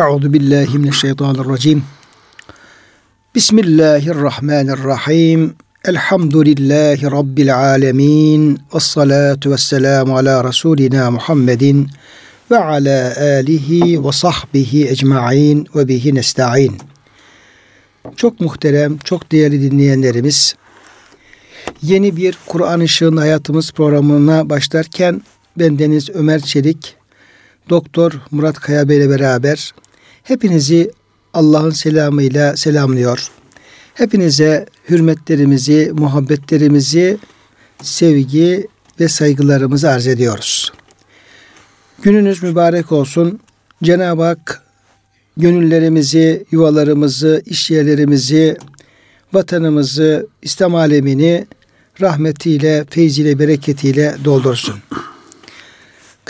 Euzu billahi mineşşeytanirracim. Bismillahirrahmanirrahim. Elhamdülillahi rabbil alamin. Ves salatu vesselamu ala rasulina Muhammedin ve ala alihi ve sahbihi ecmaîn ve bihi nestaîn. Çok muhterem, çok değerli dinleyenlerimiz, yeni bir Kur'an Işığın Hayatımız programına başlarken ben Deniz Ömer Çelik, Doktor Murat Kaya Bey ile beraber hepinizi Allah'ın selamıyla selamlıyor. Hepinize hürmetlerimizi, muhabbetlerimizi, sevgi ve saygılarımızı arz ediyoruz. Gününüz mübarek olsun. Cenab-ı Hak gönüllerimizi, yuvalarımızı, iş yerlerimizi, vatanımızı, İslam alemini rahmetiyle, feyziyle, bereketiyle doldursun.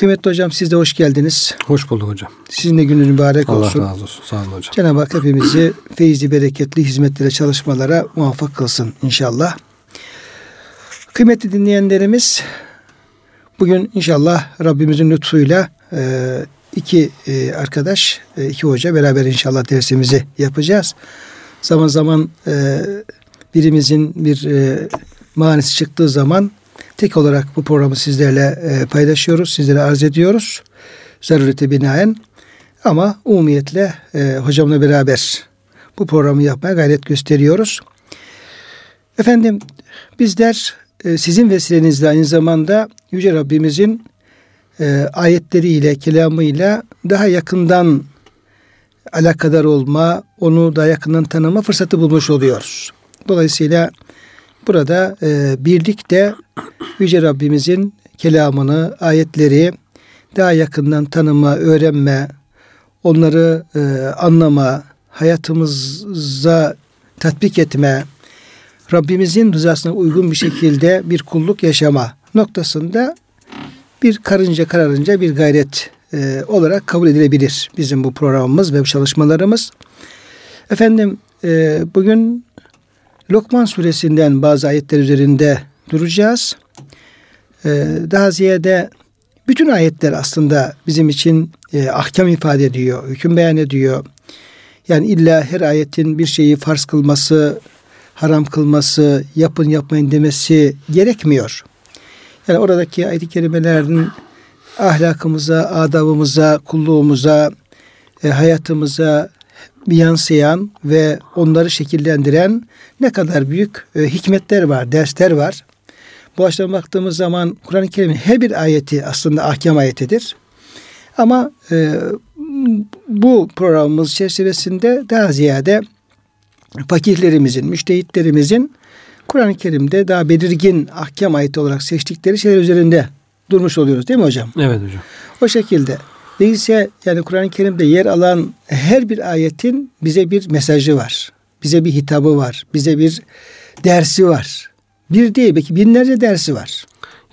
Kıymetli hocam siz de hoş geldiniz. Hoş bulduk hocam. Sizin de gününüz mübarek Allah olsun. razı olsun. Sağ olun hocam. Cenab-ı Hak hepimizi feyizli, bereketli hizmetlere, çalışmalara muvaffak kılsın inşallah. Kıymetli dinleyenlerimiz, bugün inşallah Rabbimizin lütfuyla e, iki e, arkadaş, e, iki hoca beraber inşallah dersimizi yapacağız. Zaman zaman birimizin bir manisi çıktığı zaman tek olarak bu programı sizlerle e, paylaşıyoruz, sizlere arz ediyoruz. Zarurete binaen. Ama umumiyetle e, hocamla beraber bu programı yapmaya gayret gösteriyoruz. Efendim bizler e, sizin vesilenizle aynı zamanda Yüce Rabbimizin e, ayetleriyle, kelamıyla daha yakından alakadar olma, onu daha yakından tanıma fırsatı bulmuş oluyoruz. Dolayısıyla burada e, birlikte Yüce Rabbimizin kelamını, ayetleri daha yakından tanıma, öğrenme, onları e, anlama, hayatımıza tatbik etme, Rabbimizin rızasına uygun bir şekilde bir kulluk yaşama noktasında bir karınca kararınca bir gayret e, olarak kabul edilebilir bizim bu programımız ve bu çalışmalarımız. Efendim e, bugün Lokman suresinden bazı ayetler üzerinde duracağız. E, daha ziyade bütün ayetler aslında bizim için e, ahkam ifade ediyor, hüküm beyan ediyor. Yani illa her ayetin bir şeyi farz kılması, haram kılması, yapın yapmayın demesi gerekmiyor. Yani oradaki ayet-i kerimelerin ahlakımıza, adabımıza, kulluğumuza, e, hayatımıza yansıyan ve onları şekillendiren ne kadar büyük e, hikmetler var, dersler var. Bu açıdan baktığımız zaman Kur'an-ı Kerim'in her bir ayeti aslında ahkam ayetidir. Ama e, bu programımız çerçevesinde daha ziyade fakirlerimizin, müştehitlerimizin Kur'an-ı Kerim'de daha belirgin ahkam ayeti olarak seçtikleri şeyler üzerinde durmuş oluyoruz değil mi hocam? Evet hocam. O şekilde. Değilse yani Kur'an-ı Kerim'de yer alan her bir ayetin bize bir mesajı var. Bize bir hitabı var. Bize bir dersi var. Bir değil belki binlerce dersi var.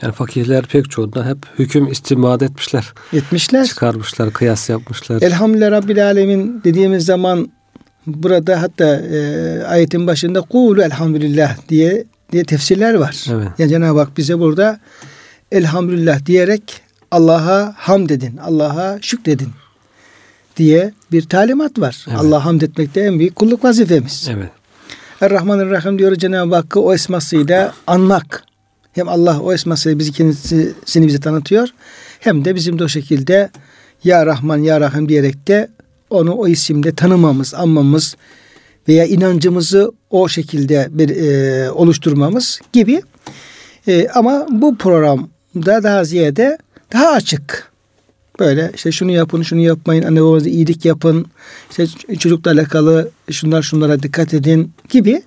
Yani fakirler pek çoğundan hep hüküm istimad etmişler. Etmişler. Çıkarmışlar, kıyas yapmışlar. Elhamdülillah Rabbil Alemin dediğimiz zaman burada hatta e, ayetin başında kulu elhamdülillah diye diye tefsirler var. Evet. Yani Cenab-ı Hak bize burada elhamdülillah diyerek Allah'a hamd edin, Allah'a şükredin diye bir talimat var. Evet. Allah'a hamd etmekte en büyük kulluk vazifemiz. Evet. Er-Rahman diyor Cenab-ı Hakk'ı o esmasıyla anmak. Hem Allah o esmasıyla bizi kendisini bize tanıtıyor. Hem de bizim de o şekilde Ya Rahman Ya Rahim diyerek de onu o isimle tanımamız, anmamız veya inancımızı o şekilde bir e, oluşturmamız gibi. E, ama bu programda daha ziyade daha açık. Böyle işte şunu yapın, şunu yapmayın, anne babanıza iyilik yapın, işte çocukla alakalı şunlar şunlara dikkat edin gibi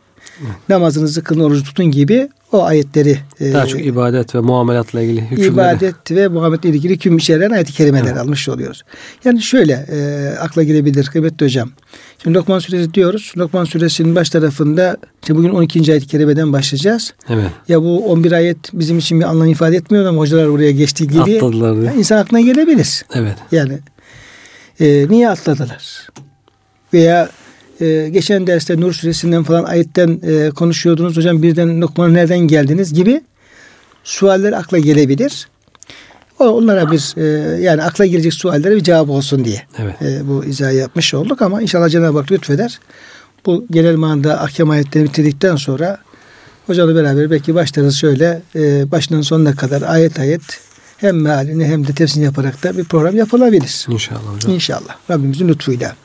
namazınızı kılın, orucu tutun gibi o ayetleri Daha e, çok ibadet ve muamelatla ilgili hükümleri. ibadet ve muhammetle ilgili hüküm içeren ayet-i kerimeler Evet. almış oluyoruz. Yani şöyle e, akla girebilir kıymetli hocam. Şimdi Lokman suresi diyoruz. Lokman suresinin baş tarafında şimdi bugün 12. ayet-i kerimeden başlayacağız. Evet. Ya bu 11 ayet bizim için bir anlam ifade etmiyor ama hocalar oraya geçtiği gibi Atladılar diye. ya insan aklına gelebilir. Evet. Yani e, niye atladılar? Veya e, geçen derste Nur suresinden falan ayetten e, konuşuyordunuz hocam birden Lokman'a nereden geldiniz gibi sualler akla gelebilir. onlara bir e, yani akla girecek suallere bir cevap olsun diye Evet. e, bu izahı yapmış olduk ama inşallah Cenab-ı Hak lütfeder. Bu genel manada ahkam ayetlerini bitirdikten sonra hocamla beraber belki başlarız şöyle e, başından sonuna kadar ayet ayet hem mealini hem de tefsirini yaparak da bir program yapılabilir. İnşallah hocam. İnşallah. Rabbimizin lütfuyla.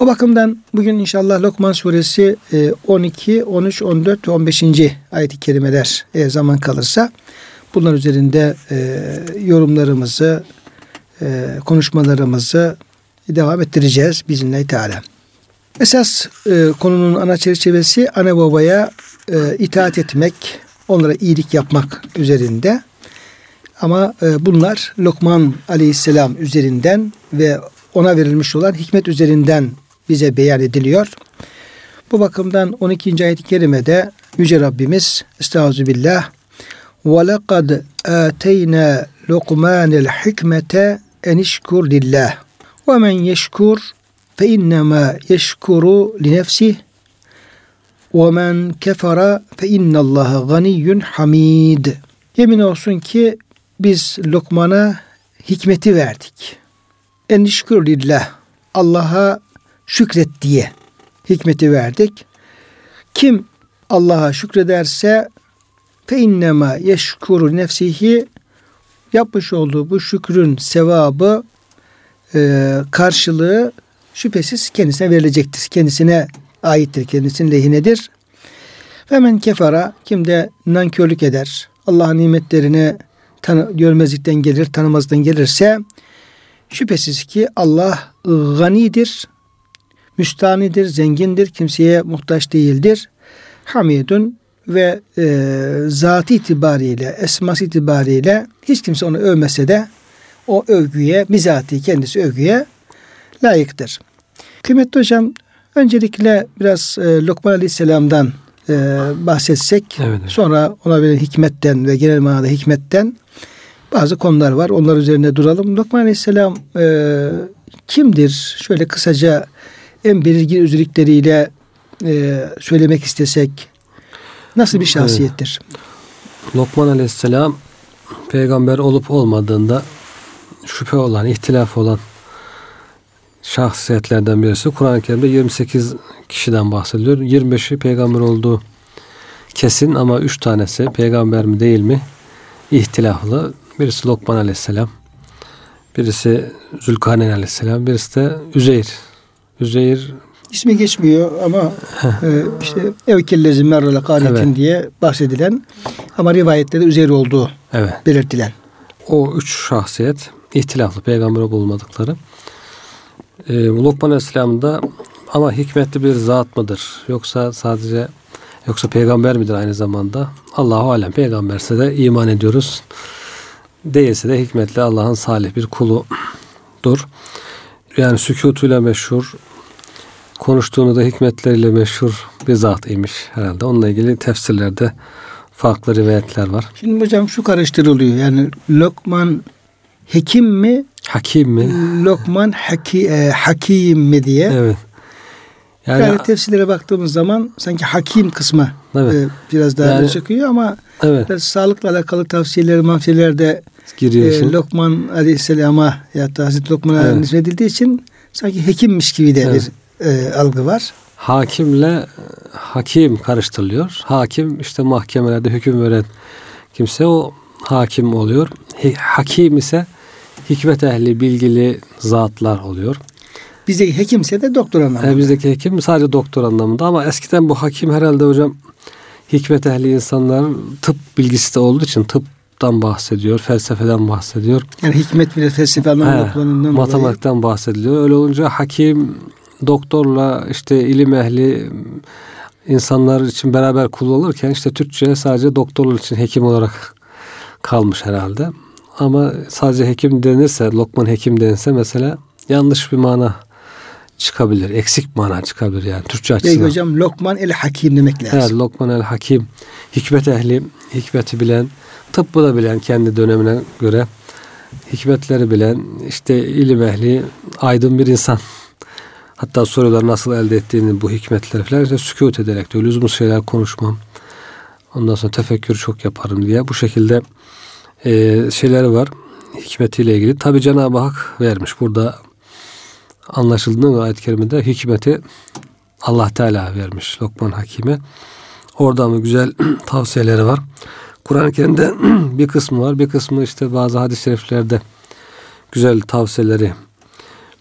O bakımdan bugün inşallah Lokman suresi e, 12, 13, 14 ve 15. ayet-i kerimeler zaman kalırsa bunlar üzerinde e, yorumlarımızı, e, konuşmalarımızı devam ettireceğiz bizinle Teala. Esas e, konunun ana çerçevesi anne babaya itaat etmek, onlara iyilik yapmak üzerinde. Ama bunlar Lokman aleyhisselam üzerinden ve ona verilmiş olan hikmet üzerinden bize beyan ediliyor. Bu bakımdan 12. ayet-i kerimede Yüce Rabbimiz Estağfirullah وَلَقَدْ آتَيْنَا لُقْمَانَ الْحِكْمَةَ اَنِشْكُرْ لِلّٰهِ وَمَنْ يَشْكُرْ فَاِنَّمَا يَشْكُرُ لِنَفْسِهِ وَمَنْ كَفَرَ فَاِنَّ اللّٰهَ غَنِيٌّ حَمِيدٌ Yemin olsun ki biz Lokman'a hikmeti verdik. Enişkür lillah. Allah'a şükret diye hikmeti verdik. Kim Allah'a şükrederse fe innema yeşkuru nefsihi yapmış olduğu bu şükrün sevabı e, karşılığı şüphesiz kendisine verilecektir. Kendisine aittir, kendisinin lehinedir. Ve men kefara kim de nankörlük eder, Allah'ın nimetlerini tanı, görmezlikten gelir, tanımazdan gelirse şüphesiz ki Allah ganidir, müstanidir, zengindir, kimseye muhtaç değildir. Hamidun ve e, zatı itibariyle, esması itibariyle hiç kimse onu övmese de o övgüye, bizatihi kendisi övgüye layıktır. Kıymetli hocam, öncelikle biraz e, Lokman Aleyhisselam'dan e, bahsetsek, Evet. sonra ona verilen hikmetten ve genel manada hikmetten bazı konular var. Onlar üzerinde duralım. Lokman Aleyhisselam e, kimdir? Şöyle kısaca en belirgin özellikleriyle e, söylemek istesek nasıl bir şahsiyettir? Lokman Aleyhisselam peygamber olup olmadığında şüphe olan, ihtilaf olan şahsiyetlerden birisi. Kur'an-ı Kerim'de 28 kişiden bahsediliyor. 25'i peygamber olduğu kesin ama 3 tanesi peygamber mi değil mi ihtilaflı. Birisi Lokman Aleyhisselam, birisi Zülkarneyn Aleyhisselam, birisi de Üzeyr. Üzeyr İsmi geçmiyor ama e, işte evkellezi merrele kânetin Evet. diye bahsedilen ama rivayetlerde üzeri olduğu evet belirtilen. o üç şahsiyet ihtilaflı peygamber olup olmadıkları. Ee, Lokman Aleyhisselam'da ama hikmetli bir zat mıdır? Yoksa sadece yoksa peygamber midir aynı zamanda? Allahu alem peygamberse de iman ediyoruz. Değilse de hikmetli Allah'ın salih bir kuludur. Yani sükutuyla meşhur, konuştuğunu da hikmetleriyle meşhur bir zat imiş herhalde. Onunla ilgili tefsirlerde farklı rivayetler var. Şimdi hocam şu karıştırılıyor. Yani Lokman hekim mi? Hakim mi? Lokman haki, e, hakim mi diye. Evet. Yani, Yani, tefsirlere baktığımız zaman sanki hakim kısmı Evet. e, biraz daha Yani- çıkıyor ama evet biraz sağlıkla alakalı tavsiyeleri, mafiyelerde giriyor e. Lokman Aleyhisselam'a ya da Hazreti Lokman'a Evet. nispet edildiği için sanki hekimmiş gibi de Evet. bir e, algı var. Hakimle hakim karıştırılıyor. Hakim işte mahkemelerde hüküm veren kimse o hakim oluyor. Hakim ise hikmet ehli, bilgili zatlar oluyor. Bizdeki hekimse de doktor anlamında. E, bizdeki hekim sadece doktor anlamında ama eskiden bu hakim herhalde hocam hikmet ehli insanların tıp bilgisi de olduğu için tıptan bahsediyor, felsefeden bahsediyor. Yani hikmet bile felsefe anlamında kullanıldığından dolayı. matematikten bahsediliyor. Öyle olunca hakim doktorla işte ilim ehli insanlar için beraber kullanılırken işte Türkçe sadece doktorlar için hekim olarak kalmış herhalde. Ama sadece hekim denirse, Lokman hekim denirse mesela yanlış bir mana çıkabilir. Eksik mana çıkabilir yani Türkçe açısından. hocam Lokman el Hakim demek lazım. Evet, Lokman el Hakim, hikmet ehli, hikmeti bilen, tıbbı da bilen kendi dönemine göre, hikmetleri bilen, işte ilim ehli, aydın bir insan. Hatta sorular nasıl elde ettiğini bu hikmetleri falan işte sükut ederek diyor. Lüzumsuz şeyler konuşmam. Ondan sonra tefekkür çok yaparım diye bu şekilde e, şeyleri var. hikmetiyle ilgili. Tabi Cenab-ı Hak vermiş. Burada anlaşıldığında ayet-i kerimede hikmeti Allah Teala vermiş Lokman Hakim'e. Orada mı güzel tavsiyeleri var. Kur'an-ı Kerim'de bir kısmı var. Bir kısmı işte bazı hadis-i şeriflerde güzel tavsiyeleri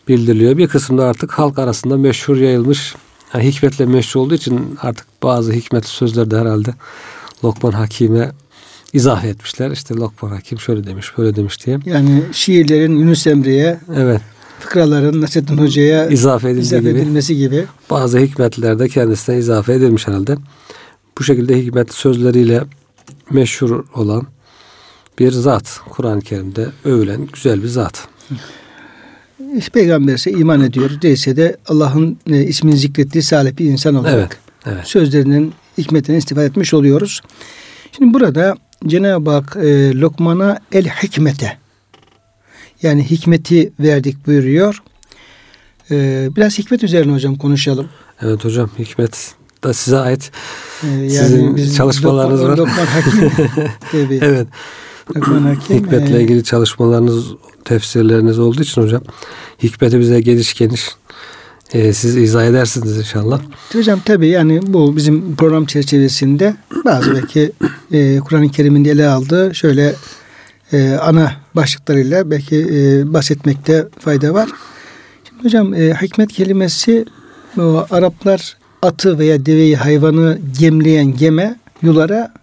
bildiriliyor. Bir kısmı da artık halk arasında meşhur yayılmış. Yani hikmetle meşhur olduğu için artık bazı hikmetli sözler de herhalde Lokman Hakim'e izah etmişler. İşte Lokman Hakim şöyle demiş, böyle demiş diye. Yani şiirlerin Yunus Emre'ye, evet. fıkraların Nasrettin Hoca'ya izafe, gibi, edilmesi gibi. Bazı hikmetler de kendisine izafe edilmiş herhalde. Bu şekilde hikmetli sözleriyle meşhur olan bir zat. Kur'an-ı Kerim'de övülen güzel bir zat. Peygamberse iman ediyor. Değilse de Allah'ın e, ismini zikrettiği salih bir insan olarak evet, evet. sözlerinin hikmetini istifade etmiş oluyoruz. Şimdi burada Cenab-ı Hak e, Lokman'a el hikmete yani hikmeti verdik buyuruyor. E, biraz hikmet üzerine hocam konuşalım. Evet hocam hikmet da size ait ee, yani sizin çalışmalarınız Lokman, var. Lokman Hakim evet. Hikmetle ilgili çalışmalarınız, tefsirleriniz olduğu için hocam hikmeti bize geniş geniş e, siz izah edersiniz inşallah. Hocam tabii yani bu bizim program çerçevesinde bazı belki e, Kur'an-ı Kerim'in ele aldığı şöyle e, ana başlıklarıyla belki e, bahsetmekte fayda var. Şimdi hocam e, hikmet kelimesi o Araplar atı veya deveyi hayvanı gemleyen geme yulara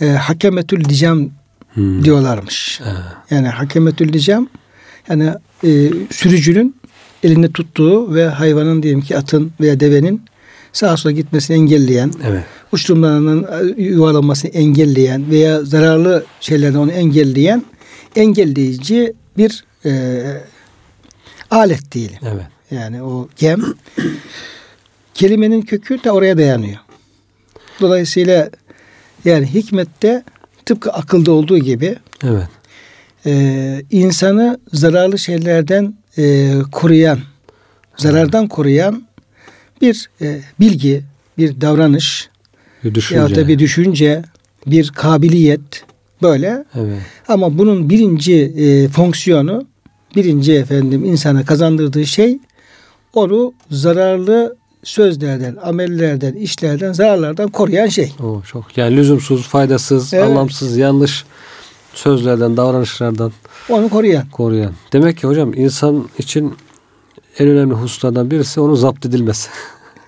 e, hakemetül licam hmm. diyorlarmış. Ee. Yani hakemetül licam yani e, sürücünün elinde tuttuğu ve hayvanın diyelim ki atın veya devenin sağa sola gitmesini engelleyen, evet. uçurumlarının e, yuvarlanmasını engelleyen veya zararlı şeylerden onu engelleyen engelleyici bir e, alet diyelim. Evet. Yani o gem kelimenin kökü de oraya dayanıyor. Dolayısıyla yani hikmette tıpkı akılda olduğu gibi evet. e, insanı zararlı şeylerden e, koruyan, zarardan koruyan bir e, bilgi, bir davranış bir düşünce. ya da bir düşünce, bir kabiliyet böyle. Evet. Ama bunun birinci e, fonksiyonu, birinci efendim insana kazandırdığı şey onu zararlı sözlerden, amellerden, işlerden, zararlardan koruyan şey. Oo, çok yani lüzumsuz, faydasız, evet. anlamsız, yanlış sözlerden, davranışlardan onu koruyan. Koruyan. Demek ki hocam insan için en önemli hususlardan birisi onun zapt edilmesi.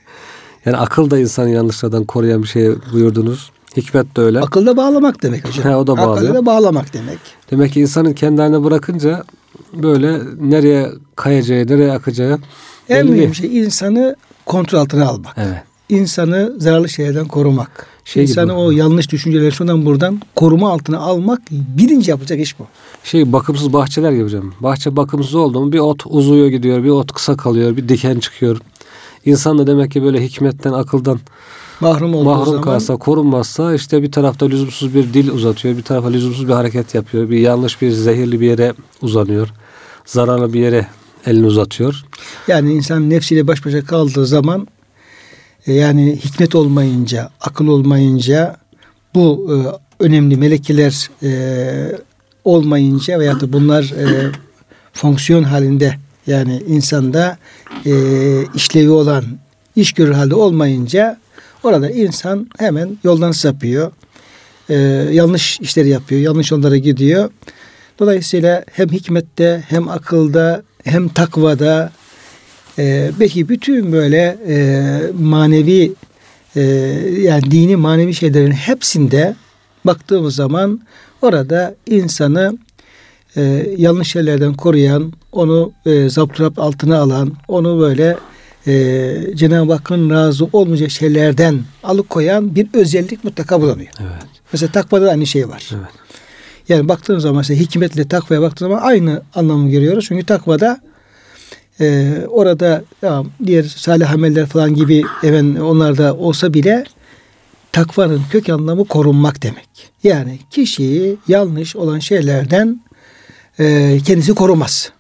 yani akıl da insanı yanlışlardan koruyan bir şey buyurdunuz. Hikmet de öyle. Akılda bağlamak demek hocam. He, o da bağlıyor. Akılda bağlamak demek. Demek ki insanın kendi haline bırakınca böyle nereye kayacağı, nereye akacağı en mühim şey insanı kontrol altına almak. Evet. İnsanı zararlı şeylerden korumak. Şey İnsanı gibi. o yanlış düşünceleri şundan buradan koruma altına almak birinci yapacak iş bu. Şey bakımsız bahçeler gibi hocam. Bahçe bakımsız oldu mu bir ot uzuyor gidiyor, bir ot kısa kalıyor, bir diken çıkıyor. İnsan da demek ki böyle hikmetten, akıldan mahrum olduğu mahrum zaman kalsa, korunmazsa işte bir tarafta lüzumsuz bir dil uzatıyor, bir tarafa lüzumsuz bir hareket yapıyor, bir yanlış bir zehirli bir yere uzanıyor, zararlı bir yere elini uzatıyor. Yani insan nefsiyle baş başa kaldığı zaman e, yani hikmet olmayınca, akıl olmayınca bu e, önemli melekeler e, olmayınca veya da bunlar e, fonksiyon halinde yani insanda e, işlevi olan iş görür halde olmayınca orada insan hemen yoldan sapıyor. E, yanlış işleri yapıyor. Yanlış yollara gidiyor. Dolayısıyla hem hikmette hem akılda hem takvada e, belki bütün böyle e, manevi e, yani dini manevi şeylerin hepsinde baktığımız zaman orada insanı e, yanlış şeylerden koruyan, onu e, zapturap altına alan, onu böyle e, Cenab-ı Hakk'ın razı olmayacak şeylerden alıkoyan bir özellik mutlaka bulanıyor. Evet. Mesela takvada da aynı şey var. Evet. Yani baktığın zaman mesela hikmetle takvaya baktığın zaman aynı anlamı görüyoruz. Çünkü takvada e, orada ya, diğer salih ameller falan gibi evet, onlar da olsa bile takvanın kök anlamı korunmak demek. Yani kişiyi yanlış olan şeylerden e, kendisi korumaz.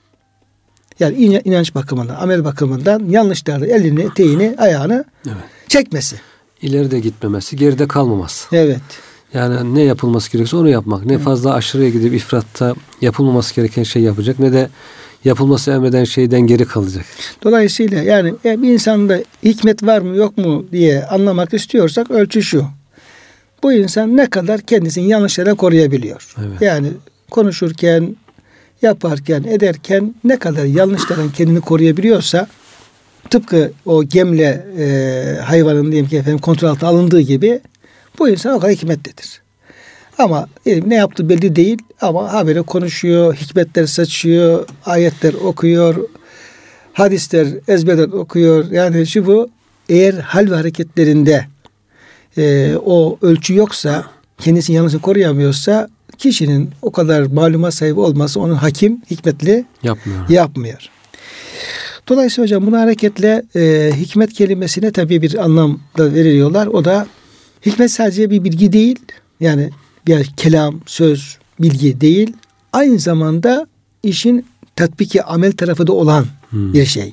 Yani inanç bakımından, amel bakımından yanlışlarda elini, eteğini, ayağını evet. çekmesi. İleride gitmemesi, geride kalmaması. Evet. Yani ne yapılması gerekiyorsa onu yapmak. Ne fazla aşırıya gidip ifratta yapılmaması gereken şey yapacak ne de yapılması emreden şeyden geri kalacak. Dolayısıyla yani bir insanda hikmet var mı yok mu diye anlamak istiyorsak ölçü şu. Bu insan ne kadar kendisini yanlışlara koruyabiliyor. Evet. Yani konuşurken, yaparken, ederken ne kadar yanlışlardan kendini koruyabiliyorsa tıpkı o gemle e, hayvanın diyelim ki efendim kontrol altına alındığı gibi bu insan o kadar hikmetlidir. Ama e, ne yaptığı belli değil ama habere konuşuyor, hikmetler saçıyor, ayetler okuyor, hadisler ezberden okuyor. Yani şu bu eğer hal ve hareketlerinde e, o ölçü yoksa, kendisini yanlışını koruyamıyorsa kişinin o kadar maluma sahibi olması onun hakim, hikmetli Yapmıyor. yapmıyor. Dolayısıyla hocam buna hareketle e, hikmet kelimesine tabii bir anlam da veriliyorlar. O da hikmet sadece bir bilgi değil. Yani bir kelam, söz, bilgi değil. Aynı zamanda işin tatbiki amel tarafı da olan Hmm. bir şey.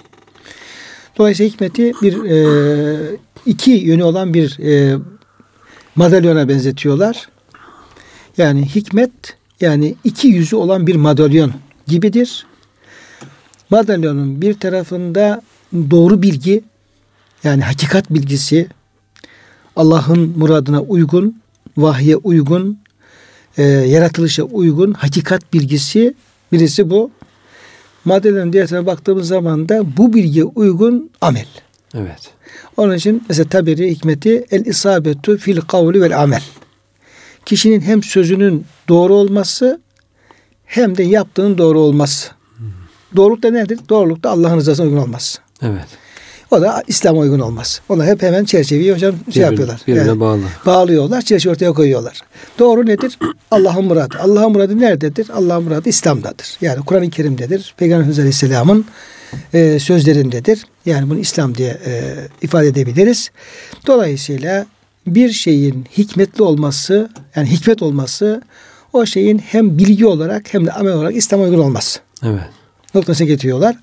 Dolayısıyla hikmeti bir e, iki yönü olan bir e, madalyona benzetiyorlar. Yani hikmet yani iki yüzü olan bir madalyon gibidir. Madalyonun bir tarafında doğru bilgi yani hakikat bilgisi Allah'ın muradına uygun, vahye uygun, e, yaratılışa uygun hakikat bilgisi birisi bu. Maddelerin diğer tarafına baktığımız zaman da bu bilgiye uygun amel. Evet. Onun için mesela tabiri hikmeti el isabetu fil kavli vel amel. Kişinin hem sözünün doğru olması hem de yaptığının doğru olması. Doğruluk da nedir? Doğruluk da Allah'ın rızasına uygun olması. Evet. O da İslam'a uygun olması. Ona hep hemen çerçeveyi hocam şey Birbirine- yapıyorlar. Birbirine Yani bağlı. bağlıyorlar, çerçeve ortaya koyuyorlar. Doğru nedir? Allah'ın muradı. Allah'ın muradı nerededir? Allah'ın muradı İslam'dadır. Yani Kur'an-ı Kerim'dedir. Peygamber Efendimiz Aleyhisselam'ın e, sözlerindedir. Yani bunu İslam diye e, ifade edebiliriz. Dolayısıyla bir şeyin hikmetli olması, yani hikmet olması o şeyin hem bilgi olarak hem de amel olarak İslam'a uygun olması Evet. noktasına getiriyorlar.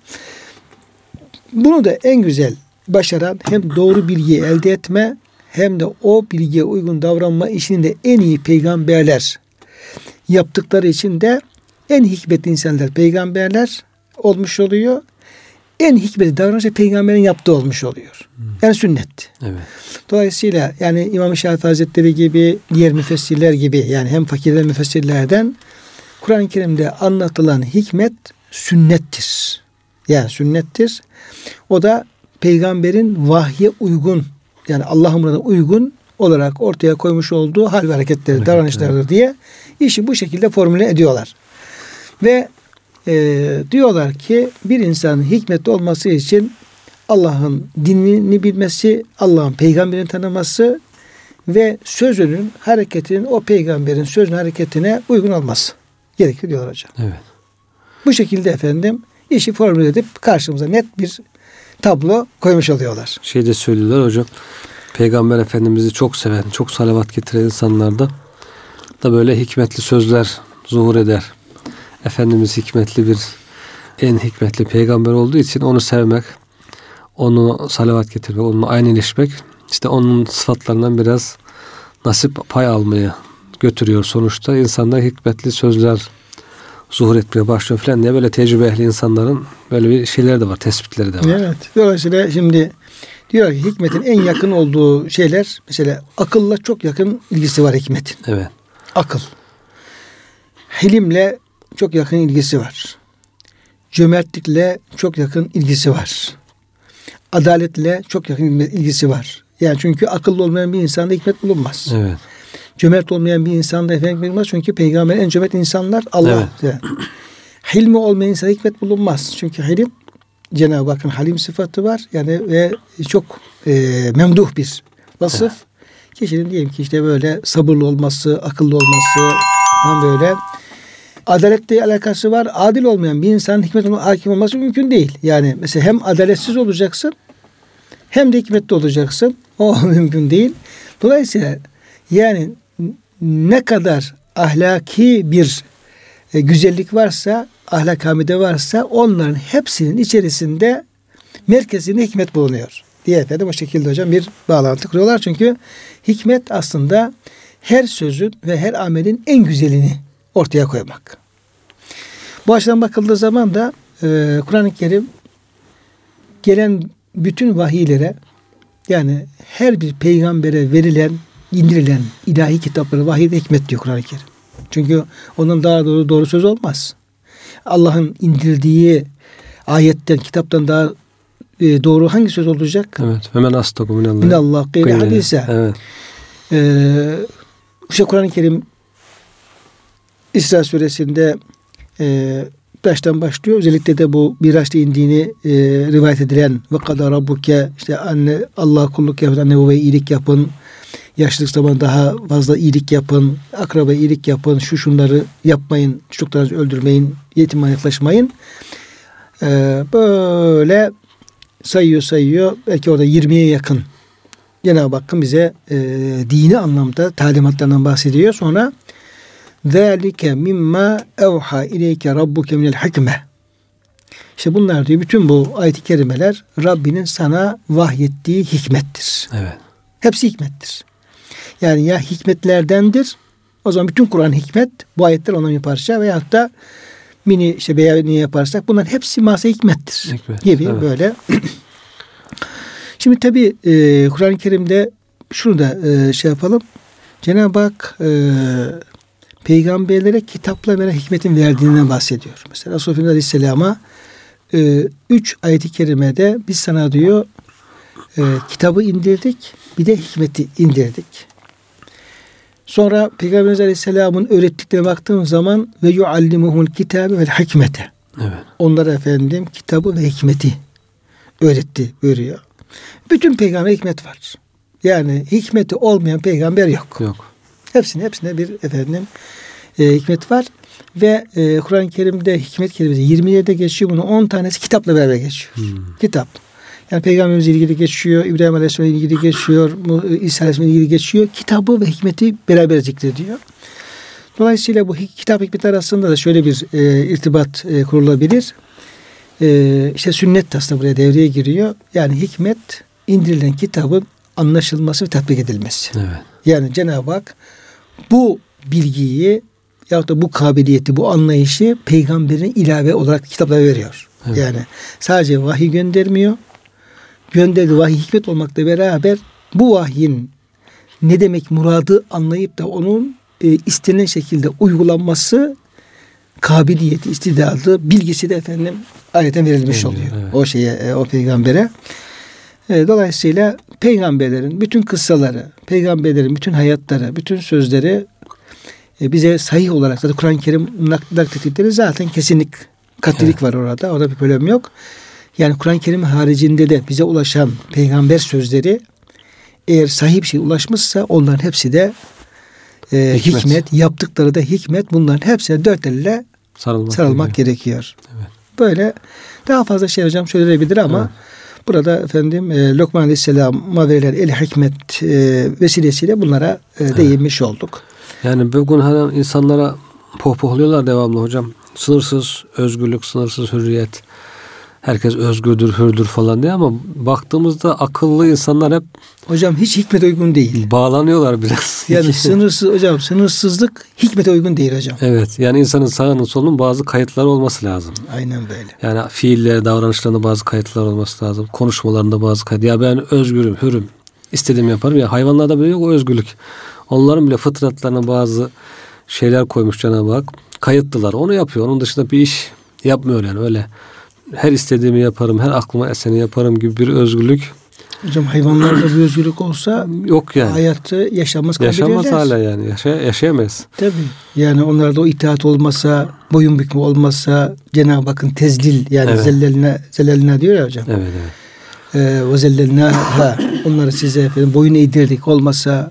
Bunu da en güzel başaran hem doğru bilgiyi elde etme hem de o bilgiye uygun davranma işini de en iyi peygamberler yaptıkları için de en hikmetli insanlar peygamberler olmuş oluyor. En hikmetli davranış da peygamberin yaptığı olmuş oluyor. Yani sünnet. Evet. Dolayısıyla yani İmam Şafii Hazretleri gibi diğer müfessirler gibi yani hem fakirler müfessirlerden Kur'an-ı Kerim'de anlatılan hikmet sünnettir. Yani sünnettir. O da peygamberin vahye uygun yani Allah'ın muradına uygun olarak ortaya koymuş olduğu hal ve hareketleri, Hareketler. davranışlarıdır diye işi bu şekilde formüle ediyorlar. Ve e, diyorlar ki bir insanın hikmetli olması için Allah'ın dinini bilmesi, Allah'ın peygamberini tanıması ve sözünün, hareketinin o peygamberin sözünün hareketine uygun olması gerekir diyorlar hocam. Evet. Bu şekilde efendim işi formüle edip karşımıza net bir tablo koymuş oluyorlar. Şey de söylüyorlar hocam. Peygamber Efendimiz'i çok seven, çok salavat getiren insanlarda da böyle hikmetli sözler zuhur eder. Efendimiz hikmetli bir en hikmetli peygamber olduğu için onu sevmek, onu salavat getirmek, onunla aynıleşmek işte onun sıfatlarından biraz nasip pay almaya götürüyor sonuçta. insanlar hikmetli sözler zuhur etmeye başlıyor falan diye böyle tecrübe ehli insanların böyle bir şeyleri de var, tespitleri de var. Evet. Dolayısıyla şimdi diyor ki hikmetin en yakın olduğu şeyler mesela akılla çok yakın ilgisi var hikmetin. Evet. Akıl. Hilimle çok yakın ilgisi var. Cömertlikle çok yakın ilgisi var. Adaletle çok yakın ilgisi var. Yani çünkü akıllı olmayan bir insanda hikmet bulunmaz. Evet. Cömert olmayan bir insanda efendim bulunmaz. Çünkü peygamber en cömert insanlar Allah. Evet. Hilmi olmayan insana hikmet bulunmaz. Çünkü hilim Cenab-ı Hakk'ın halim sıfatı var. Yani ve çok e, memduh bir vasıf. Kişinin diyelim ki işte böyle sabırlı olması, akıllı olması, falan böyle adaletle alakası var. Adil olmayan bir insanın hikmet hakim olması mümkün değil. Yani mesela hem adaletsiz olacaksın hem de hikmetli olacaksın. O mümkün değil. Dolayısıyla yani ne kadar ahlaki bir e, güzellik varsa, ahlak hamide varsa onların hepsinin içerisinde merkezinde hikmet bulunuyor. Diye efendim o şekilde hocam bir bağlantı kuruyorlar. Çünkü hikmet aslında her sözün ve her amelin en güzelini ortaya koymak. Bu açıdan bakıldığı zaman da e, Kur'an-ı Kerim gelen bütün vahiylere yani her bir peygambere verilen, indirilen ilahi kitapları vahiy ve hikmet diyor Kur'an-ı Kerim. Çünkü onun daha doğru doğru söz olmaz. Allah'ın indirdiği ayetten, kitaptan daha e, doğru hangi söz olacak? Evet. Hemen astaku minallah. Minallah gayri hadise. Evet. Ee, işte Kur'an-ı Kerim İsra suresinde e, baştan başlıyor. Özellikle de bu Miraç'ta indiğini e, rivayet edilen ve kadar rabbuke işte anne Allah kulluk yapın, anne babaya iyilik yapın Yaşlılık zaman daha fazla iyilik yapın. Akraba iyilik yapın. Şu şunları yapmayın. Çocuklarınızı öldürmeyin. Yetim yaklaşmayın. Ee, böyle sayıyor sayıyor. Belki orada 20'ye yakın Cenab-ı Hakk'ın bize e, dini anlamda talimatlarından bahsediyor. Sonra ذَٰلِكَ mimma اَوْحَى اِلَيْكَ رَبُّكَ مِنَ الْحِكْمَةِ İşte bunlar diyor bütün bu ayet-i kerimeler Rabbinin sana vahyettiği hikmettir. Evet. Hepsi hikmettir. Yani ya hikmetlerdendir. O zaman bütün Kur'an hikmet. Bu ayetler ondan bir parça veyahut da mini işte beyani yaparsak bunların hepsi masa hikmettir. Hikmet, gibi evet. böyle. Şimdi tabi e, Kur'an-ı Kerim'de şunu da e, şey yapalım. Cenab-ı Hak e, peygamberlere kitapla veren hikmetin verdiğinden bahsediyor. Mesela Resulullah Aleyhisselam'a e, üç ayeti kerimede biz sana diyor e, kitabı indirdik bir de hikmeti indirdik. Sonra Peygamberimiz Aleyhisselam'ın öğrettiklerine baktığım zaman ve yuallimuhul kitabe vel hikmete. Evet. Onlara efendim kitabı ve hikmeti öğretti buyuruyor. Bütün peygamber hikmet var. Yani hikmeti olmayan peygamber yok. Yok. Hepsine hepsine bir efendim e, hikmet var. Ve e, Kur'an-ı Kerim'de hikmet kelimesi 27'de geçiyor. Bunu 10 tanesi kitapla beraber geçiyor. Hmm. Kitap. Yani peygamberimizle ilgili geçiyor. İbrahim Aleyhisselam'la ilgili geçiyor. İsa Aleyhisselam'la ilgili geçiyor. Kitabı ve hikmeti beraber zikrediyor. Dolayısıyla bu kitap hikmet arasında da şöyle bir e, irtibat e, kurulabilir. E, işte sünnet aslında buraya devreye giriyor. Yani hikmet indirilen kitabın anlaşılması ve tatbik edilmesi. Evet. Yani Cenab-ı Hak bu bilgiyi ya da bu kabiliyeti, bu anlayışı peygamberin ilave olarak kitaplara veriyor. Evet. Yani sadece vahiy göndermiyor. Gönderdiği vahiy hikmet olmakla beraber bu vahyin ne demek muradı anlayıp da onun e, istenilen şekilde uygulanması kabiliyeti, istidadı, bilgisi de efendim ayeten verilmiş oluyor. Evet. O şeye, e, o peygambere. E, dolayısıyla peygamberlerin bütün kıssaları, peygamberlerin bütün hayatları, bütün sözleri e, bize sahih olarak zaten Kur'an-ı Kerim naklettikleri zaten kesinlik, katlilik evet. var orada. Orada bir problem yok. Yani Kur'an-ı Kerim haricinde de bize ulaşan peygamber sözleri eğer sahih bir şey ulaşmışsa onların hepsi de e, hikmet. hikmet, yaptıkları da hikmet. Bunların hepsine dört elle sarılmak, sarılmak gerekiyor. Evet. Böyle daha fazla şey hocam söylenebilir ama evet. burada efendim e, Lokman Aleyhisselam'a verilen el hikmet e, vesilesiyle bunlara e, evet. değinmiş olduk. Yani bugün hani insanlara pohpohluyorlar devamlı hocam. Sınırsız özgürlük, sınırsız hürriyet herkes özgürdür, hürdür falan diye ama baktığımızda akıllı insanlar hep Hocam hiç hikmete uygun değil. Bağlanıyorlar biraz. Yani sınırsız hocam sınırsızlık hikmete uygun değil hocam. Evet yani insanın sağının solunun bazı kayıtları olması lazım. Aynen böyle. Yani fiiller, davranışlarında bazı kayıtlar olması lazım. Konuşmalarında bazı kayıtlar. Ya ben özgürüm, hürüm. İstediğimi yaparım. Ya hayvanlarda böyle yok o özgürlük. Onların bile fıtratlarına bazı şeyler koymuş Cenab-ı Hak. Kayıtlılar. Onu yapıyor. Onun dışında bir iş yapmıyor yani öyle her istediğimi yaparım, her aklıma eseni yaparım gibi bir özgürlük. Hocam hayvanlarda bir özgürlük olsa yok yani. Hayatı yaşamaz Yaşamaz hala yani. Yaşa, yaşayamaz. Tabii. Yani onlarda o itaat olmasa, boyun bükme olmasa Cenab-ı Hakk'ın tezlil yani evet. zelleline, zelleline diyor ya hocam. Evet evet. Ee, ve zelleline ha onları size efendim boyun eğdirdik olmasa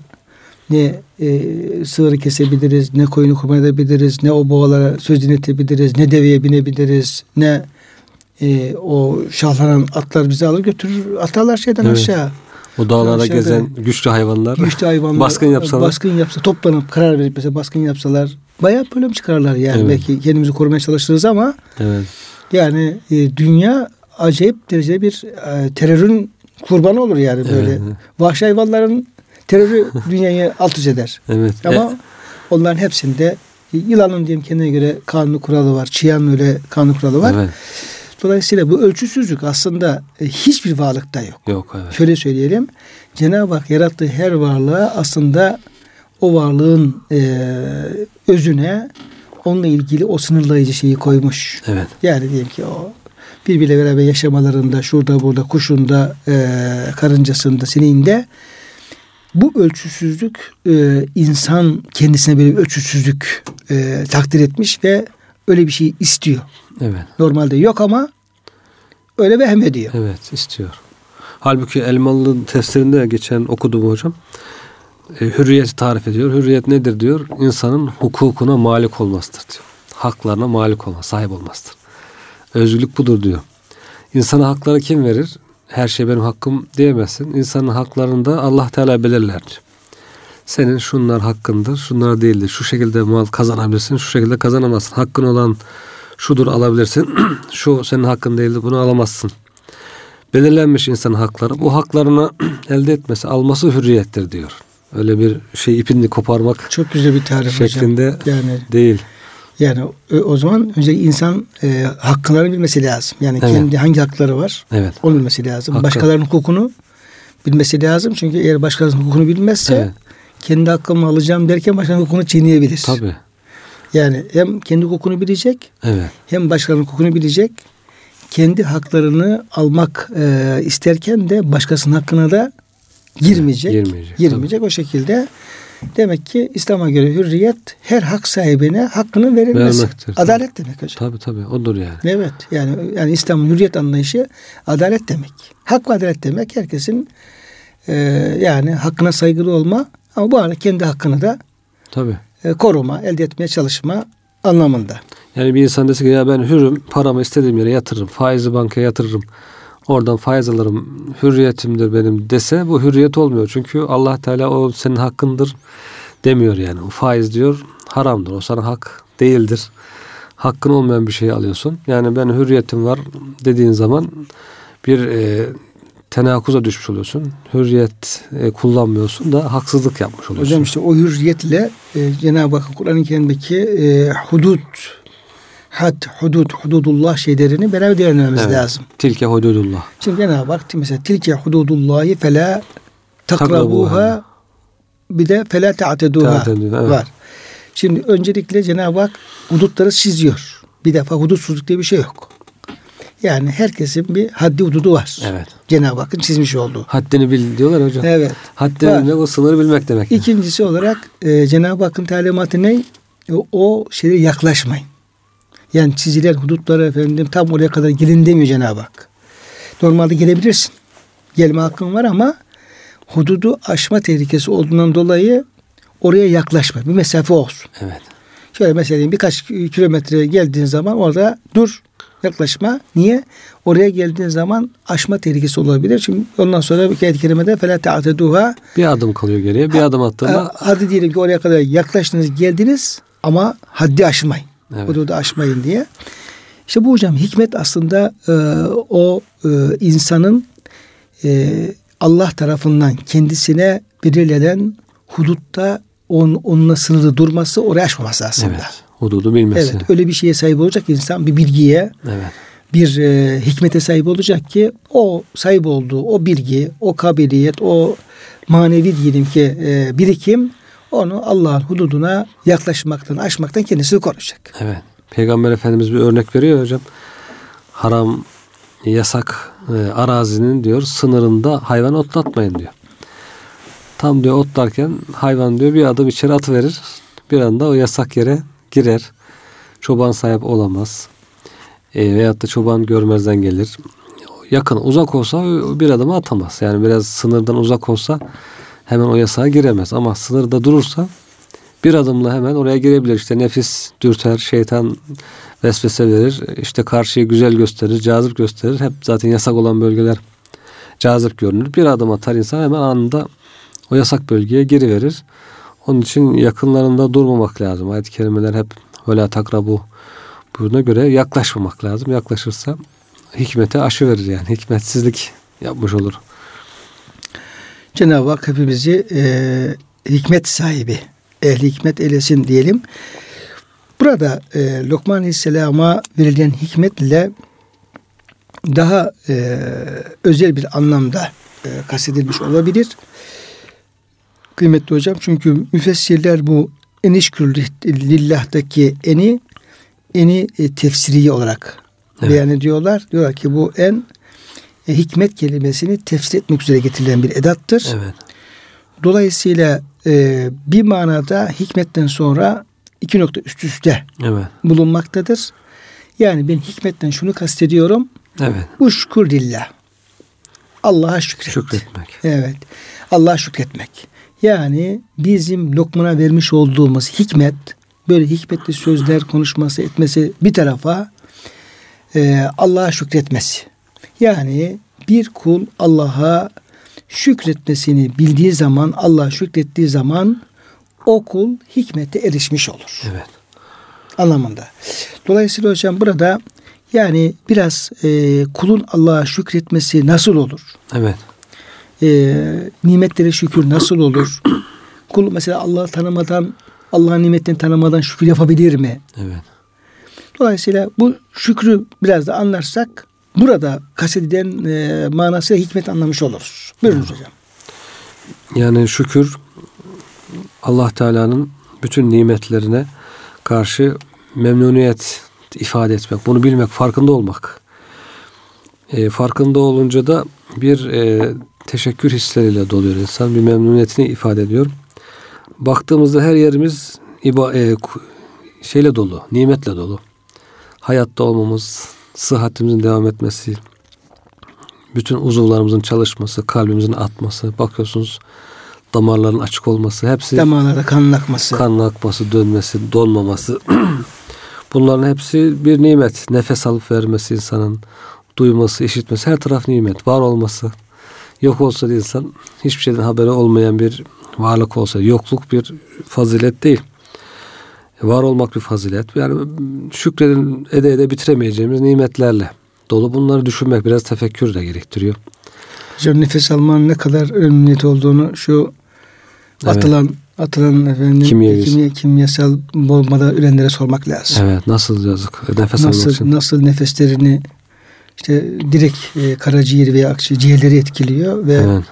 ne e, sığırı kesebiliriz, ne koyunu kurban edebiliriz, ne o boğalara söz dinletebiliriz, ne deveye binebiliriz, ne e, o şahlanan atlar bizi alır götürür atarlar şeyden evet. aşağı. O dağlara Aşağıda, gezen güçlü hayvanlar, güçlü hayvanlar baskın yapsalar. Baskın yapsa toplanıp karar verip mesela baskın yapsalar bayağı problem çıkarlar yani. Evet. Belki kendimizi korumaya çalışırız ama evet. yani e, dünya acayip derecede bir e, terörün kurbanı olur yani böyle. Evet. Vahşi hayvanların Terörü dünyayı alt üst eder. Evet. Ama E, onların hepsinde yılanın diyelim kendine göre kanunu kuralı var. Çiyanın öyle kanunu kuralı var. evet. Dolayısıyla bu ölçüsüzlük aslında e, hiçbir varlıkta yok. Yok evet. Şöyle söyleyelim. Cenab-ı Hak yarattığı her varlığa aslında o varlığın e, özüne onunla ilgili o sınırlayıcı şeyi koymuş. Evet. Yani diyelim ki o birbiriyle beraber yaşamalarında şurada burada kuşunda e, karıncasında sineğinde bu ölçüsüzlük e, insan kendisine böyle bir ölçüsüzlük e, takdir etmiş ve öyle bir şey istiyor. Evet. Normalde yok ama öyle vehem ediyor. Evet istiyor. Halbuki Elmalı'nın testlerinde geçen okudum hocam. E, hürriyeti tarif ediyor. Hürriyet nedir diyor? İnsanın hukukuna malik olmasıdır diyor. Haklarına malik olma, sahip olmasıdır. Özgürlük budur diyor. İnsana hakları kim verir? Her şey benim hakkım diyemezsin. İnsanın haklarını da Allah Teala belirler diyor. Senin şunlar hakkındır, şunlar değildir. Şu şekilde mal kazanabilirsin, şu şekilde kazanamazsın. Hakkın olan şudur alabilirsin. şu senin hakkın değildir, bunu alamazsın. Belirlenmiş insanın hakları. Bu haklarını elde etmesi, alması hürriyettir diyor. Öyle bir şey ipini koparmak Çok güzel bir tarif şeklinde hocam. Yani değil. yani o, zaman önce insan e, haklarını bilmesi lazım. Yani Evet. kendi hangi hakları var Evet. onu bilmesi lazım. Hakkı. Başkalarının hukukunu bilmesi lazım. Çünkü eğer başkalarının hukukunu bilmezse Evet. Kendi hakkımı alacağım derken başkalarının hukukunu çiğneyebilir. Tabii. Yani hem kendi hukukunu bilecek Evet. hem başkalarının hukukunu bilecek. Kendi haklarını almak e, isterken de başkasının hakkına da girmeyecek. Girmeyecek, Girmeyecek o şekilde. Demek ki İslam'a göre hürriyet her hak sahibine hakkının verilmesi. Vermektir. Adalet demek hocam. Tabii tabii. Odur yani. Evet. Yani yani İslam'ın hürriyet anlayışı adalet demek. Hak ve adalet demek herkesin e, yani hakkına saygılı olma ama bu arada kendi hakkını da Tabii. e, koruma, elde etmeye çalışma anlamında. Yani bir insan dese ki ya ben hürüm, paramı istediğim yere yatırırım. Faizi bankaya yatırırım. Oradan faiz alırım. Hürriyetimdir benim dese bu hürriyet olmuyor. Çünkü Allah Teala o senin hakkındır demiyor yani. O faiz diyor haramdır. O sana hak değildir. Hakkın olmayan bir şeyi alıyorsun. Yani ben hürriyetim var dediğin zaman bir e, tenakuza düşmüş oluyorsun. Hürriyet e, kullanmıyorsun da haksızlık yapmış oluyorsun. Hocam işte o hürriyetle e, Cenab-ı Hak Kur'an-ı Kerim'deki e, hudut, had, hudud, hududullah şeylerini beraber değerlendirmemiz Evet. lazım. Tilke hududullah. Şimdi Cenab-ı Hak mesela tilke hududullahi fela Takrabuha. bir de fela Ta'teduha, evet. var. Şimdi öncelikle Cenab-ı Hak hudutları çiziyor. Bir defa hudutsuzluk diye bir şey yok. Yani herkesin bir haddi hududu var. Evet. Cenab-ı Hakk'ın çizmiş olduğu. Haddini bil diyorlar hocam. Evet. Haddini Var. bilmek o sınırı bilmek demek. İkincisi olarak e, Cenab-ı Hakk'ın talimatı ne? O, o şeylere yaklaşmayın. Yani çizilen hudutlara efendim tam oraya kadar gelin demiyor Cenab-ı Hak. Normalde gelebilirsin. Gelme hakkın var ama hududu aşma tehlikesi olduğundan dolayı oraya yaklaşma. Bir mesafe olsun. Evet. Şöyle mesela birkaç kilometre geldiğin zaman orada dur yaklaşma. Niye? Oraya geldiğin zaman aşma tehlikesi olabilir. Çünkü ondan sonra bir ayet-i kerimede فَلَا تَعْتَدُوهَا Bir adım kalıyor geriye. Bir adım attığında Ha, Hadi diyelim ki oraya kadar yaklaştınız geldiniz ama haddi aşmayın. Evet. Hududu aşmayın diye. İşte bu hocam hikmet aslında e, o e, insanın e, Allah tarafından kendisine belirlenen hudutta on, onunla sınırlı durması oraya aşmaması aslında. evet. Hududu bilmesi. Evet, öyle bir şeye sahip olacak insan bir bilgiye, Evet. bir e, hikmete sahip olacak ki o sahip olduğu o bilgi, o kabiliyet, o manevi diyelim ki e, birikim onu Allah'ın hududuna yaklaşmaktan, aşmaktan kendisini koruyacak. Evet. Peygamber Efendimiz bir örnek veriyor hocam. Haram, yasak e, arazinin diyor sınırında hayvan otlatmayın diyor. Tam diyor otlarken hayvan diyor bir adım içeri atıverir. Bir anda o yasak yere girer. Çoban sahip olamaz. E, veyahut da çoban görmezden gelir. Yakın uzak olsa bir adım atamaz. Yani biraz sınırdan uzak olsa hemen o yasağa giremez. Ama sınırda durursa bir adımla hemen oraya girebilir. İşte nefis dürter, şeytan vesvese verir. İşte karşıyı güzel gösterir, cazip gösterir. Hep zaten yasak olan bölgeler cazip görünür. Bir adım atar insan hemen anında o yasak bölgeye giriverir. Onun için yakınlarında durmamak lazım. Ayet-i kerimeler hep öyle takrabu buyruğuna göre yaklaşmamak lazım. Yaklaşırsa hikmete aşı verir yani. Hikmetsizlik yapmış olur. Cenab-ı Hak hepimizi e, hikmet sahibi, ehli hikmet eylesin diyelim. Burada e, Lokman Aleyhisselam'a verilen hikmetle daha e, özel bir anlamda e, kastedilmiş olabilir. Kıymetli hocam çünkü müfessirler bu enişkür lillahdaki eni eni e, tefsiri olarak evet. beyan ediyorlar. Diyorlar ki bu en e, hikmet kelimesini tefsir etmek üzere getirilen bir edattır. Evet. Dolayısıyla e, bir manada hikmetten sonra iki nokta üst üste evet. bulunmaktadır. Yani ben hikmetten şunu kastediyorum. Evet. Bu şükür lillah. Allah'a şükret. Şükretmek. Evet. Allah'a şükretmek. Yani bizim Lokman'a vermiş olduğumuz hikmet, böyle hikmetli sözler konuşması, etmesi bir tarafa e, Allah'a şükretmesi. Yani bir kul Allah'a şükretmesini bildiği zaman, Allah'a şükrettiği zaman o kul hikmete erişmiş olur. Evet. Anlamında. Dolayısıyla hocam burada yani biraz e, kulun Allah'a şükretmesi nasıl olur? Evet. E, nimetlere şükür nasıl olur? Kul mesela Allah'ı tanımadan, Allah'ın nimetlerini tanımadan şükür yapabilir mi? Evet. Dolayısıyla bu şükrü biraz da anlarsak burada kastedilen e, manası hikmet anlamış oluruz. Buyurunuz hocam. Yani şükür Allah Teala'nın bütün nimetlerine karşı memnuniyet ifade etmek, bunu bilmek, farkında olmak. E, farkında olunca da bir e, teşekkür hisleriyle doluyor insan, bir memnuniyetini ifade ediyor. Baktığımızda her yerimiz iba, e, şeyle dolu, nimetle dolu. Hayatta olmamız, sıhhatimizin devam etmesi, bütün uzuvlarımızın çalışması, kalbimizin atması, bakıyorsunuz damarların açık olması, hepsi damarlarda kan akması, kan akması, dönmesi, donmaması. Bunların hepsi bir nimet. Nefes alıp vermesi insanın, duyması, işitmesi, her taraf nimet. Var olması. Yok olsa insan hiçbir şeyden haberi olmayan bir varlık olsa, yokluk bir fazilet değil. Var olmak bir fazilet. Yani şükredin ede ede bitiremeyeceğimiz nimetlerle dolu. Bunları düşünmek biraz tefekkür de gerektiriyor. Hocam nefes almanın ne kadar önemli olduğunu şu evet. atılan atılan efendim Kimya, kimya, kimyasal bombada ölenlere sormak lazım. Evet nasıl yazık nefes nasıl, almak için. Nasıl nefeslerini işte direkt e, karaciğeri veya akciğerleri etkiliyor ve evet.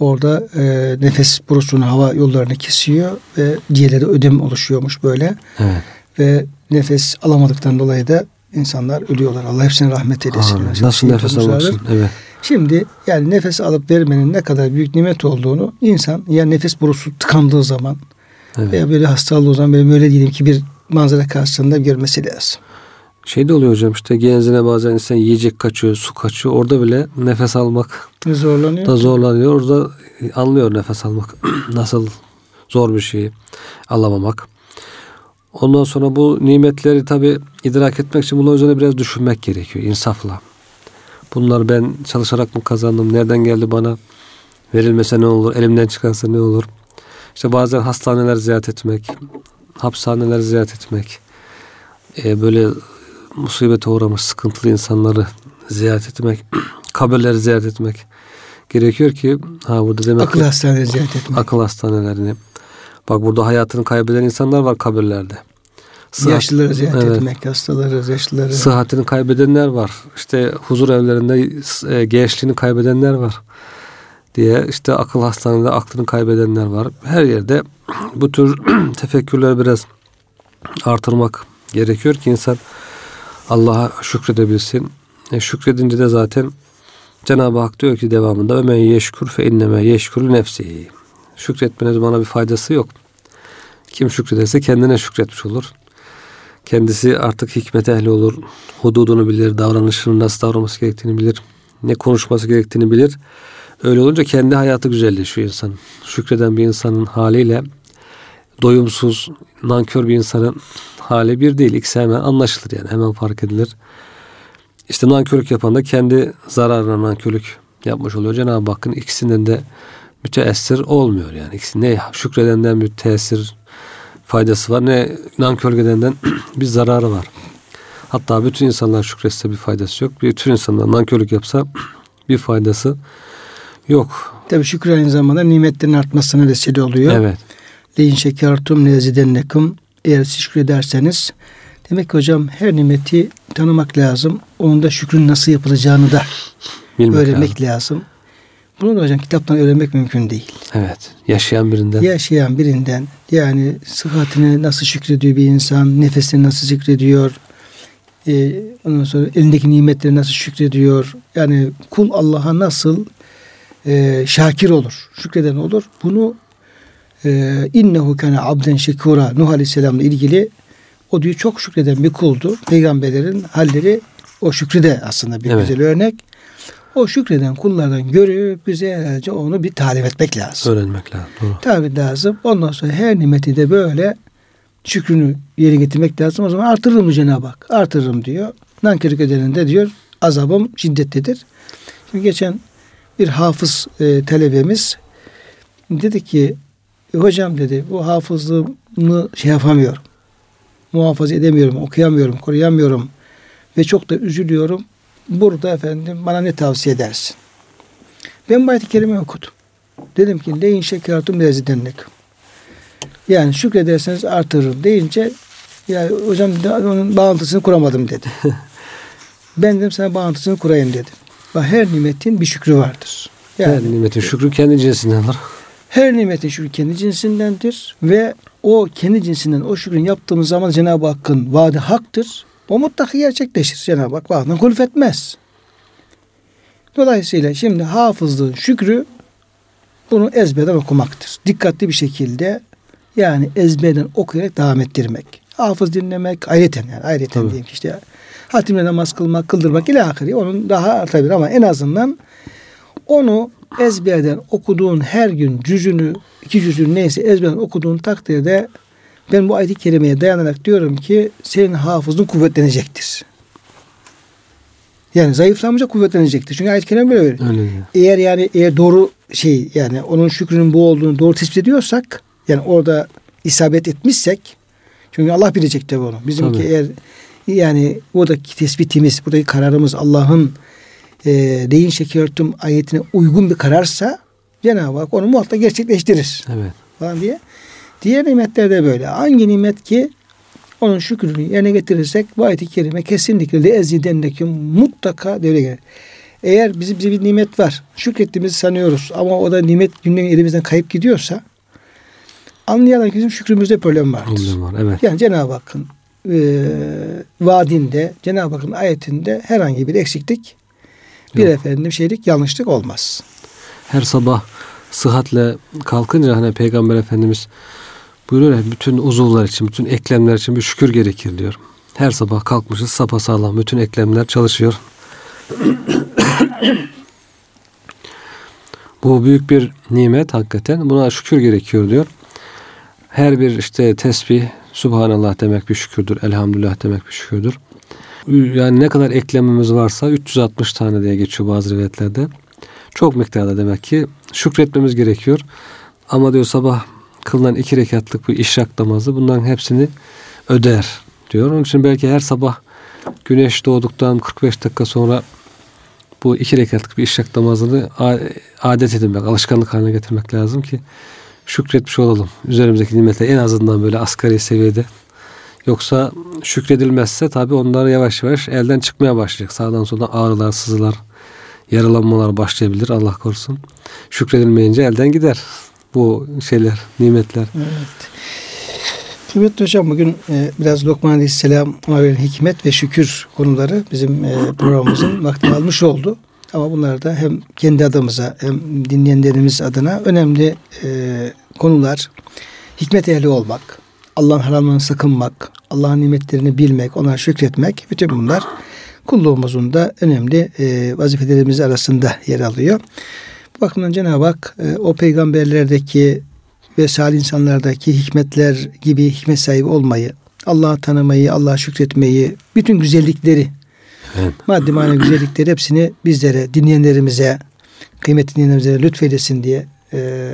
orada e, nefes borusunu hava yollarını kesiyor ve ciğerlere ödem oluşuyormuş böyle. Evet. Ve nefes alamadıktan dolayı da insanlar ölüyorlar. Allah hepsine rahmet eylesin. Aa, nasıl nefes için? Evet. Şimdi yani nefes alıp vermenin ne kadar büyük nimet olduğunu insan ya nefes borusu tıkandığı zaman evet. veya böyle hasta olduğu zaman böyle, böyle diyelim ki bir manzara karşısında görmesi lazım. Şey de oluyor hocam işte genzine bazen insan yiyecek kaçıyor, su kaçıyor. Orada bile nefes almak zorlanıyor. Da zorlanıyor. Orada anlıyor nefes almak. Nasıl zor bir şey alamamak. Ondan sonra bu nimetleri tabi idrak etmek için bunlar üzerine biraz düşünmek gerekiyor insafla. Bunlar ben çalışarak mı kazandım? Nereden geldi bana? Verilmese ne olur? Elimden çıkarsa ne olur? İşte bazen hastaneler ziyaret etmek, hapishaneler ziyaret etmek, e, böyle musibete uğramış sıkıntılı insanları ziyaret etmek, kabirleri ziyaret etmek gerekiyor ki ha burada demek akıl hastaneleri ziyaret etmek. Akıl hastanelerini. Bak burada hayatını kaybeden insanlar var kabirlerde. Sıhhat, yaşlıları ziyaret evet. etmek, hastaları, yaşlıları. Sıhhatini kaybedenler var. İşte huzur evlerinde e, gençliğini kaybedenler var. Diye işte akıl hastanelerinde aklını kaybedenler var. Her yerde bu tür tefekkürleri biraz artırmak gerekiyor ki insan Allah'a şükredebilsin. E, şükredince de zaten Cenab-ı Hak diyor ki devamında ve yeşkur fe inneme yeşkuru nefsihi. Şükretmeniz bana bir faydası yok. Kim şükrederse kendine şükretmiş olur. Kendisi artık hikmet ehli olur. Hududunu bilir, davranışını nasıl davranması gerektiğini bilir. Ne konuşması gerektiğini bilir. Öyle olunca kendi hayatı güzelleşiyor insan. Şükreden bir insanın haliyle doyumsuz, nankör bir insanın hali bir değil. İkisi hemen anlaşılır yani. Hemen fark edilir. İşte nankörlük yapan da kendi zararına nankörlük yapmış oluyor. Cenab-ı Hakk'ın ikisinden de müteessir olmuyor yani. İkisi ne şükredenden bir tesir faydası var ne nankörlük edenden bir zararı var. Hatta bütün insanlar şükretse bir faydası yok. Bütün insanlar nankörlük yapsa bir faydası Yok. Tabi şükür aynı zamanda nimetlerin artmasına vesile oluyor. Evet. Leyin şekertum nezidennekum. Eğer siz şükrederseniz demek ki hocam her nimeti tanımak lazım. Onun da şükrün nasıl yapılacağını da Bilmek öğrenmek lazım. lazım. Bunu da hocam kitaptan öğrenmek mümkün değil. Evet. Yaşayan birinden. Yaşayan birinden yani sıhhatine nasıl şükrediyor bir insan, nefesine nasıl şükrediyor, e, ondan sonra elindeki nimetleri nasıl şükrediyor. Yani kul Allah'a nasıl e, şakir olur, şükreden olur. Bunu innehu kana abden şekura Nuh Aleyhisselam'la ilgili o diyor çok şükreden bir kuldu. Peygamberlerin halleri o şükrü de aslında bir Evet. güzel örnek. O şükreden kullardan görüp güzelce onu bir tarif etmek lazım. Öğrenmek lazım. Doğru. Tabi lazım. Ondan sonra her nimeti de böyle şükrünü yerine getirmek lazım. O zaman artırırım Cenab-ı Hak. Artırırım diyor. Nankörlük edeninde diyor azabım şiddetlidir. Şimdi geçen bir hafız e, talebemiz dedi ki "E, hocam dedi bu hafızlığımı şey yapamıyorum. Muhafaza edemiyorum, okuyamıyorum, koruyamıyorum ve çok da üzülüyorum. Burada efendim bana ne tavsiye edersin? Ben bu ayet-i kerime okudum. Dedim ki leyin şekertum lezidenlik. Yani şükrederseniz artırır deyince ya hocam onun bağlantısını kuramadım dedi. ben dedim sana bağlantısını kurayım dedim. Bak her nimetin bir şükrü vardır. Yani Her nimetin şükrü kendi cinsinden var. Her nimetin şükrü kendi cinsindendir ve o kendi cinsinden o şükrün yaptığımız zaman Cenab-ı Hakk'ın vaadi haktır. O mutlaka gerçekleşir. Cenab-ı Hak vaadinden kulüf etmez. Dolayısıyla şimdi hafızlığın şükrü bunu ezberden okumaktır. Dikkatli bir şekilde yani ezberden okuyarak devam ettirmek. Hafız dinlemek ayrıten yani ayrıten Tabii. diyeyim ki işte hatimle namaz kılmak, kıldırmak ile ahiri onun daha artabilir ama en azından onu ezberden okuduğun her gün cüzünü, iki cüzünü neyse ezberden okuduğun takdirde ben bu ayet-i kerimeye dayanarak diyorum ki senin hafızın kuvvetlenecektir. Yani zayıflamayacak kuvvetlenecektir. Çünkü ayet-i kerime böyle. Öyle diyor. Eğer yani eğer doğru şey yani onun şükrünün bu olduğunu doğru tespit ediyorsak yani orada isabet etmişsek çünkü Allah bilecek tabii onu. Bizimki Tabii. eğer yani buradaki tespitimiz, buradaki kararımız Allah'ın e, deyin şekertüm ayetine uygun bir kararsa Cenab-ı Hak onu muhakkak gerçekleştirir Evet. falan diye. Diğer nimetler de böyle. Hangi nimet ki onun şükrünü yerine getirirsek bu ayet-i kerime kesinlikle de ezidendeki mutlaka devre gelir. Eğer bizim bize bir nimet var. Şükrettiğimizi sanıyoruz ama o da nimet günden elimizden kayıp gidiyorsa anlayalım ki bizim şükrümüzde problem vardır. Problem var. Evet. Yani Cenab-ı Hakk'ın e, vaadinde, Cenab-ı Hakk'ın ayetinde herhangi bir eksiklik, bir Yok. efendim şeylik, yanlışlık olmaz. Her sabah sıhhatle kalkınca hani Peygamber Efendimiz buyuruyor ya bütün uzuvlar için, bütün eklemler için bir şükür gerekir diyor. Her sabah kalkmışız sapasağlam bütün eklemler çalışıyor. Bu büyük bir nimet hakikaten. Buna şükür gerekiyor diyor. Her bir işte tesbih, Subhanallah demek bir şükürdür. Elhamdülillah demek bir şükürdür. Yani ne kadar eklemimiz varsa 360 tane diye geçiyor bazı rivayetlerde. Çok miktarda demek ki şükretmemiz gerekiyor. Ama diyor sabah kılınan iki rekatlık bu işrak namazı bunların hepsini öder diyor. Onun için belki her sabah güneş doğduktan 45 dakika sonra bu iki rekatlık bir işrak namazını adet edinmek, alışkanlık haline getirmek lazım ki şükretmiş olalım. Üzerimizdeki nimetler en azından böyle asgari seviyede. Yoksa şükredilmezse tabi onlar yavaş yavaş elden çıkmaya başlayacak. Sağdan soldan ağrılar, sızılar, yaralanmalar başlayabilir Allah korusun. Şükredilmeyince elden gider bu şeyler, nimetler. Evet. Kıymetli hocam bugün e, biraz Lokman Aleyhisselam ona verilen hikmet ve şükür konuları bizim e, programımızın vaktini almış oldu. Ama bunlar da hem kendi adımıza hem dinleyenlerimiz adına önemli e, konular. Hikmet ehli olmak, Allah'ın haramlarını sakınmak, Allah'ın nimetlerini bilmek, ona şükretmek bütün bunlar kulluğumuzun da önemli e, vazifelerimiz arasında yer alıyor. Bu bakımdan Cenab-ı Hak e, o peygamberlerdeki ve salih insanlardaki hikmetler gibi hikmet sahibi olmayı, Allah'ı tanımayı, Allah'a şükretmeyi, bütün güzellikleri, Evet. maddi manevi güzellikleri hepsini bizlere, dinleyenlerimize, kıymetli dinleyenlerimize lütfeylesin diye e,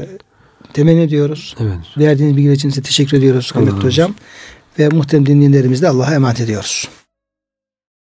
temenni ediyoruz. Evet. Verdiğiniz bilgiler için size teşekkür ediyoruz kıymetli hocam. Ve muhterem dinleyenlerimizi de Allah'a emanet ediyoruz.